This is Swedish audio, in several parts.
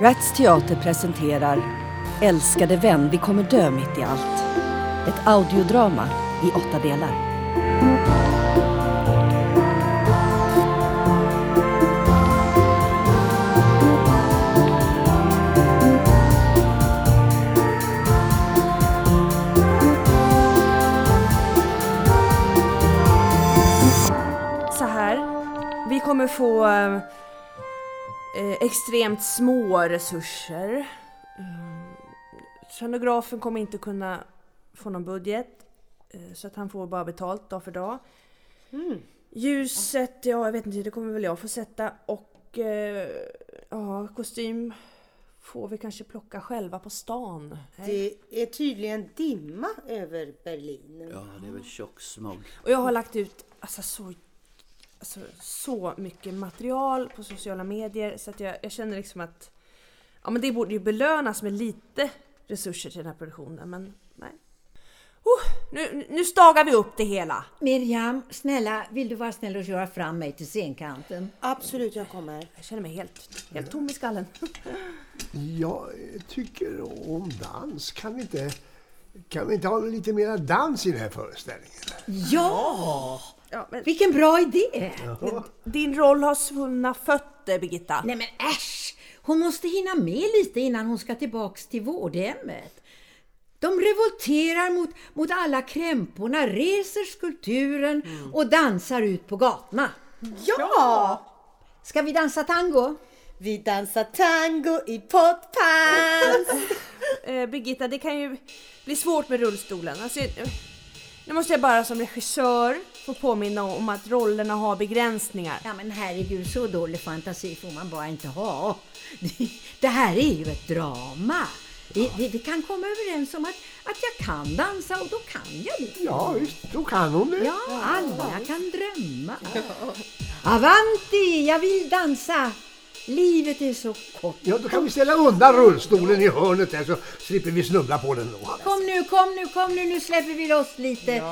Rats Teater presenterar Älskade vän, vi kommer dö mitt i allt. Ett audiodrama i åtta delar. Extremt små resurser. Eh, Scenografen kommer inte kunna få någon budget. Eh, så att han får bara betalt dag för dag. Ljuset, ja jag vet inte, det kommer väl jag få sätta. Och eh, ja, kostym får vi kanske plocka själva på stan. Det är tydligen dimma över Berlin. Ja, det är väl tjock smog. Och jag har lagt ut alltså, så, alltså, så mycket material på sociala medier så att jag, jag känner liksom att ja, men det borde ju belönas med lite resurser till den här produktionen men nej. Oh, nu, nu stagar vi upp det hela. Miriam, snälla, vill du vara snäll och köra fram mig till scenkanten? Absolut, jag kommer. Jag känner mig helt, helt tom i skallen. Jag tycker om dans. Kan vi inte, kan vi inte ha lite mer dans i den här föreställningen? Ja! Ja, men Vilken bra idé! din roll har svullna fötter Birgitta. Nej men äsch! Hon måste hinna med lite innan hon ska tillbaks till vårdhemmet. De revolterar mot, mot alla krämporna, reser skulpturen och dansar ut på gatorna. Ja! Ska vi dansa tango? Vi dansar tango i potpants. Eh, Birgitta, det kan ju bli svårt med rullstolen. Alltså, eh, nu måste jag bara som regissör få påminna om att rollerna har begränsningar. Ja men herregud, så dålig fantasi får man bara inte ha. Det, det här är ju ett drama. Vi, vi, vi kan komma överens om att, att jag kan dansa och då kan jag det. Ja, visst, då kan hon det. Ja, alla kan drömma. Avanti, jag vill dansa. Livet är så kort. Ja, då kan vi ställa undan rullstolen i hörnet där så slipper vi snubbla på den då. Kom nu, kom nu, kom nu, nu släpper vi loss lite.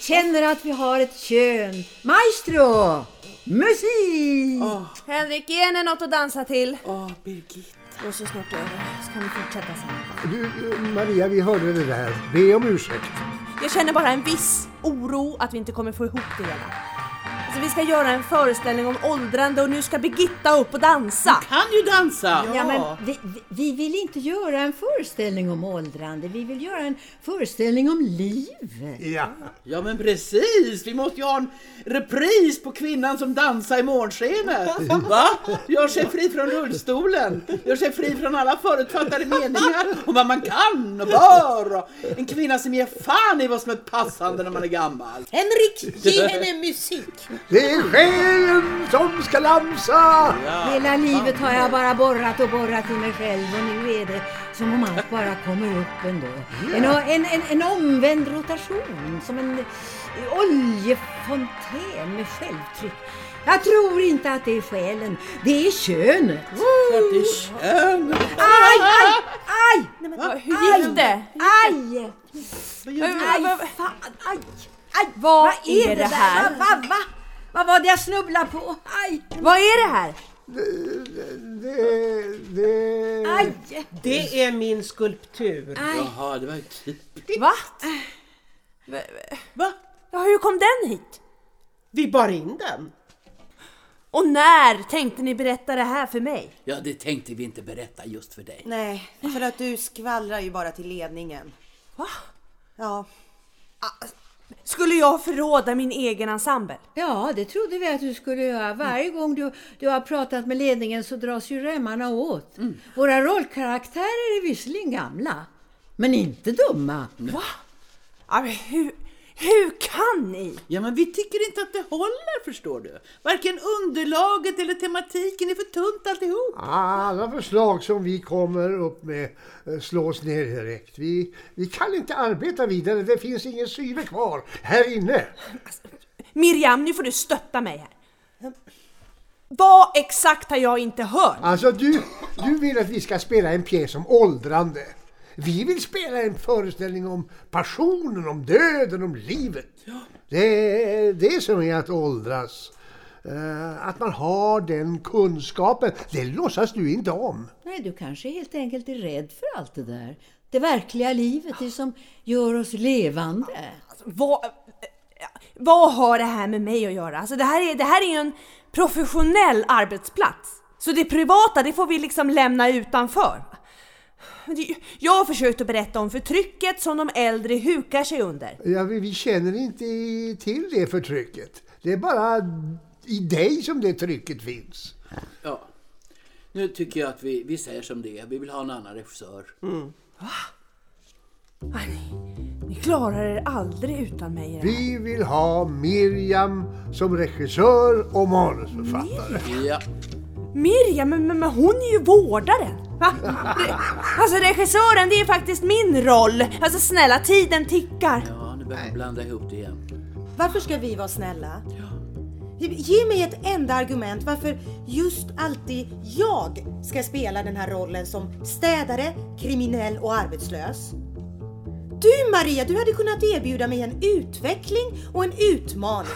Känner att vi har ett kön. Maestro! Musik! Henrik, ge henne något att dansa till. Åh, Birgitta. Och så snart över, så kan vi fortsätta sen. Du, Maria, vi hörde det där. Be om ursäkt. Jag känner bara en viss oro att vi inte kommer få ihop det hela. Alltså, vi ska göra en föreställning om åldrande och nu ska Birgitta upp och dansa. Kan ju dansa! Ja, men vi, vi- vi vill inte göra en föreställning om åldrande, vi vill göra en föreställning om livet. Ja. Ja men precis, vi måste ju ha en repris på kvinnan som dansar i månskenet. Va? Gör sig fri från rullstolen, gör sig fri från alla förutfattade meningar om vad man kan och bör. En kvinna som ger fan i vad som är passande när man är gammal. Henrik, ge henne musik. Det är själen som ska dansa! Hela livet har jag bara borrat och borrat i mig själv och nu är det som om allt bara kommer upp ändå. En, en, en, en omvänd rotation, som en oljefontän med självtryck. Jag tror inte att det är själen, det är könet. Klart det är kön. Aj, aj, aj! Va, Hur gick det? Aj! Vad- Aj, vad- fan, aj, aj! Vad är det där? här? Va, va, va? Vad var det jag snubblade på? Aj, Vad är det här? Det, det... aj! Det är min skulptur. Jaha, det var ju typiskt. Va? Va? Ja, hur kom den hit? Vi bar in den. Och när tänkte ni berätta det här för mig? Ja, det tänkte vi inte berätta just för dig. Nej, för att du skvallrar ju bara till ledningen. Va? Ja, Skulle jag förråda min egen ensemble? Ja, det trodde vi att du skulle göra. Varje gång du, du har pratat med ledningen så dras ju remmarna åt. Våra rollkaraktärer är visserligen gamla, men inte dumma. Va? Ja, men hur, hur kan ni? Ja, men vi tycker inte att det håller, förstår du. Varken underlaget eller tematiken är för tunt alltihop. Alla förslag som vi kommer upp med eh, slås ner direkt. Vi, vi kan inte arbeta vidare, det finns ingen syre kvar här inne. Miriam, nu får du stötta mig här. Vad exakt har jag inte hört? Alltså du, du vill att vi ska spela en pjäs om åldrande. Vi vill spela en föreställning om passionen, om döden, om livet. Det är det som är att åldras. Eh, att man har den kunskapen, det låtsas du inte om. Nej, du kanske helt enkelt är rädd för allt det där. Det verkliga livet, det som gör oss levande. Vad, vad har det här med mig att göra? Alltså det här är, det här är en professionell arbetsplats. Så det privata, det får vi liksom lämna utanför. Jag har försökt att berätta om förtrycket som de äldre hukar sig under. Ja, vi, vi känner inte till det förtrycket. Det är bara i dig som det trycket finns. Ja. Nu tycker jag att vi, vi säger som det. Vi vill ha en annan regissör. Nej, Ni, ni klarar er aldrig utan mig. Vi vill ha Miriam som regissör och manusförfattare. Ja. Miriam, men, men, men hon är ju vårdaren! Va? Re- Alltså regissören, det är faktiskt min roll! Alltså snälla, tiden tickar. ja, nu börjar man blanda ihop det igen. Varför ska vi vara snälla? Ge mig ett enda argument varför just alltid jag ska spela den här rollen som städare, kriminell och arbetslös. Du Maria, du hade kunnat erbjuda mig en utveckling och en utmaning.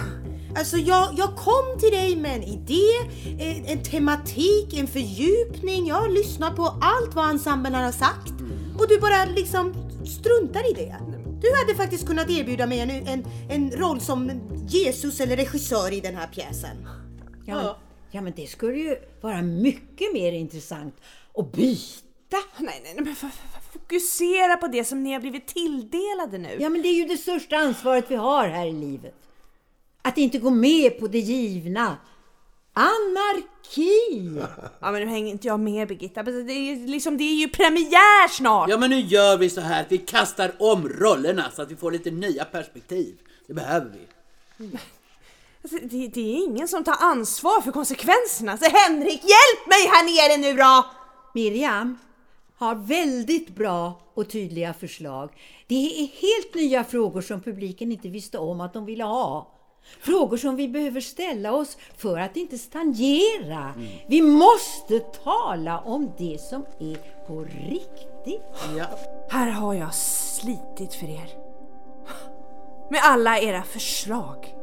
Alltså jag, jag kom till dig med en idé, en, en tematik, en fördjupning. Jag har lyssnat på allt vad ensemblen har sagt och du bara liksom struntar i det. Du hade faktiskt kunnat erbjuda mig en, en, en roll som Jesus eller regissör i den här pjäsen. Ja, men, ja, men det skulle ju vara mycket mer intressant att byta. Nej, nej, nej, men fokusera på det som ni har blivit tilldelade nu. Ja, men det är ju det största ansvaret vi har här i livet. Att inte gå med på det givna. Anarki! Ja men nu hänger inte jag med Birgitta, men det är, ju liksom, det är ju premiär snart! Ja, men nu gör vi så här att vi kastar om rollerna så att vi får lite nya perspektiv. Det behöver vi. Alltså, det, det är ingen som tar ansvar för konsekvenserna. Så Henrik, hjälp mig här nere nu då! Miriam har väldigt bra och tydliga förslag. Det är helt nya frågor som publiken inte visste om att de ville ha. Frågor som vi behöver ställa oss för att inte stagnera. Vi måste tala om det som är på riktigt. Ja. Här har jag slitit för er. Med alla era förslag.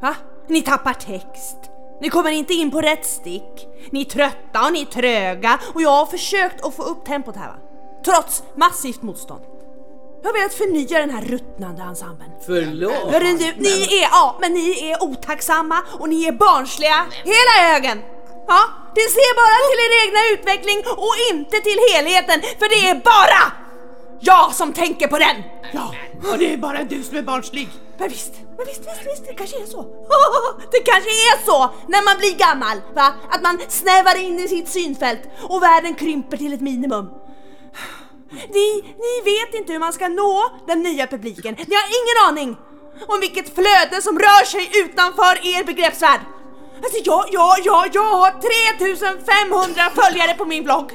Va? Ni tappar text. Ni kommer inte in på rätt stick. Ni är trötta och ni är tröga och jag har försökt att få upp tempot här va. Trots massivt motstånd. Jag har velat förnya den här ruttnande ensemblen. Förlåt. Hörru du, ni är, ja, men ni är otacksamma och ni är barnsliga, hela högen! Ja, det ser bara till er egna utveckling och inte till helheten, för det är bara jag som tänker på den! Ja, och det är bara du som är barnslig. Men visst, men visst, visst, visst, det kanske är så. Det kanske är så när man blir gammal, va? Att man snävar in i sitt synfält och världen krymper till ett minimum. Ni, ni vet inte hur man ska nå den nya publiken. Ni har ingen aning om vilket flöde som rör sig utanför er begreppsvärld. Alltså jag, jag, jag, jag har 3500 följare på min blogg.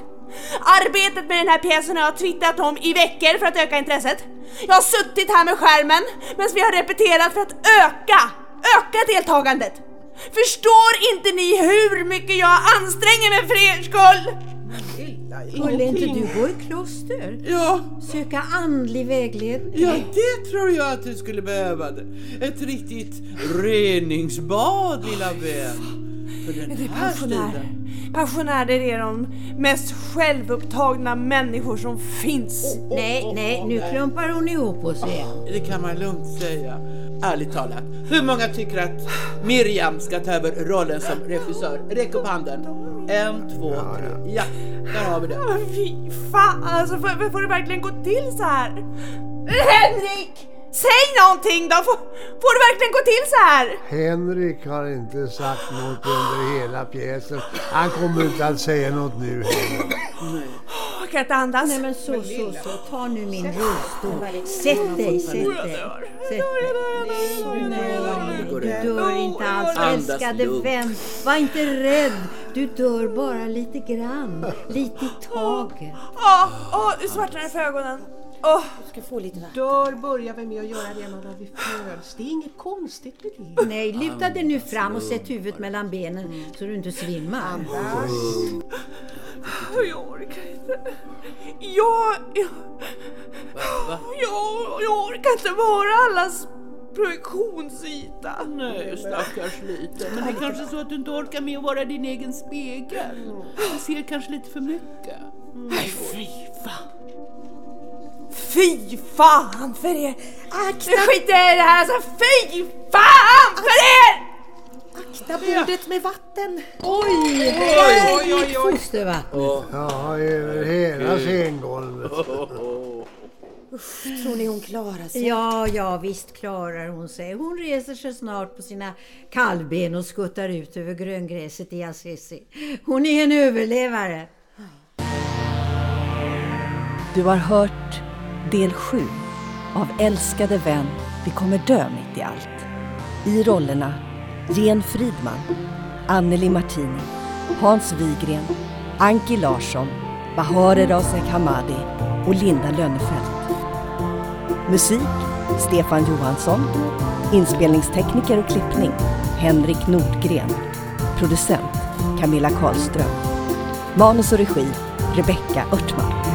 Arbetet med den här pjäsen har jag twittrat om i veckor för att öka intresset. Jag har suttit här med skärmen medan vi har repeterat för att öka, öka deltagandet. Förstår inte ni hur mycket jag anstränger mig för er skull? Skulle inte du gå i kloster? Ja, Söka andlig vägledning? ja, det tror jag att du skulle behöva. Ett riktigt reningsbad, lilla vän. För den Det är här pensionärer. Pensionärer är de mest självupptagna människor som finns. Nej, nej, nu klumpar hon ihop oss igen. Det kan man lugnt säga. Ärligt talat, hur många tycker att Miriam ska ta över rollen som regissör? Räck upp handen. En, två, tre. Ja, där har vi det. Fy fan, alltså får, får det verkligen gå till så här? Henrik! Säg någonting då! Får, får det verkligen gå till så här? Henrik har inte sagt något under hela pjäsen. Han kommer inte att säga något nu heller. Jag kan inte andas. Nej men så, så, så. Ta nu min rullstol. Sätt dig, sätt dig. Sätt dig. Nej, du dör inte alls. Älskade vän, var inte rädd. Du dör bara lite grann. Lite i taget. Åh, åh, det svartnar för ögonen. Åh, Ska få lite vatten. Dör börjar vi med att göra redan när vi föds. Det är inget konstigt med det. Nej, luta dig nu fram och sätt huvudet mellan benen så du inte svimmar. jag orkar inte. Jag, jag, jag, jag orkar inte vara allas projektionsyta. Nej, stackars liten. Men det är kanske så att du inte orkar med att vara din egen spegel. Du ser kanske lite för mycket. Nej, fy fan. Fy fan för er! Akta, Nu skiter jag i det här alltså, fy fan för er! akta bordet med vatten! Oj, här gick fostervattnet. Ja, över hela sengolvet. Tror ni hon klarar sig? Ja, ja, visst klarar hon sig. Hon reser sig snart på sina kalvben och skuttar ut över gröngräset i Assisi. Hon är en överlevare. Du har hört del 7 av Älskade vän, vi kommer dö mitt i allt. I rollerna Jen Fridman, Anneli Martini, Hans Wigren, Anki Larsson, Bahare Rasek Hamadi och Linda Lönnefelt. Musik Stefan Johansson. Inspelningstekniker och klippning Henrik Nordgren. Producent Camilla Karlström. Manus och regi Rebecka Örtman.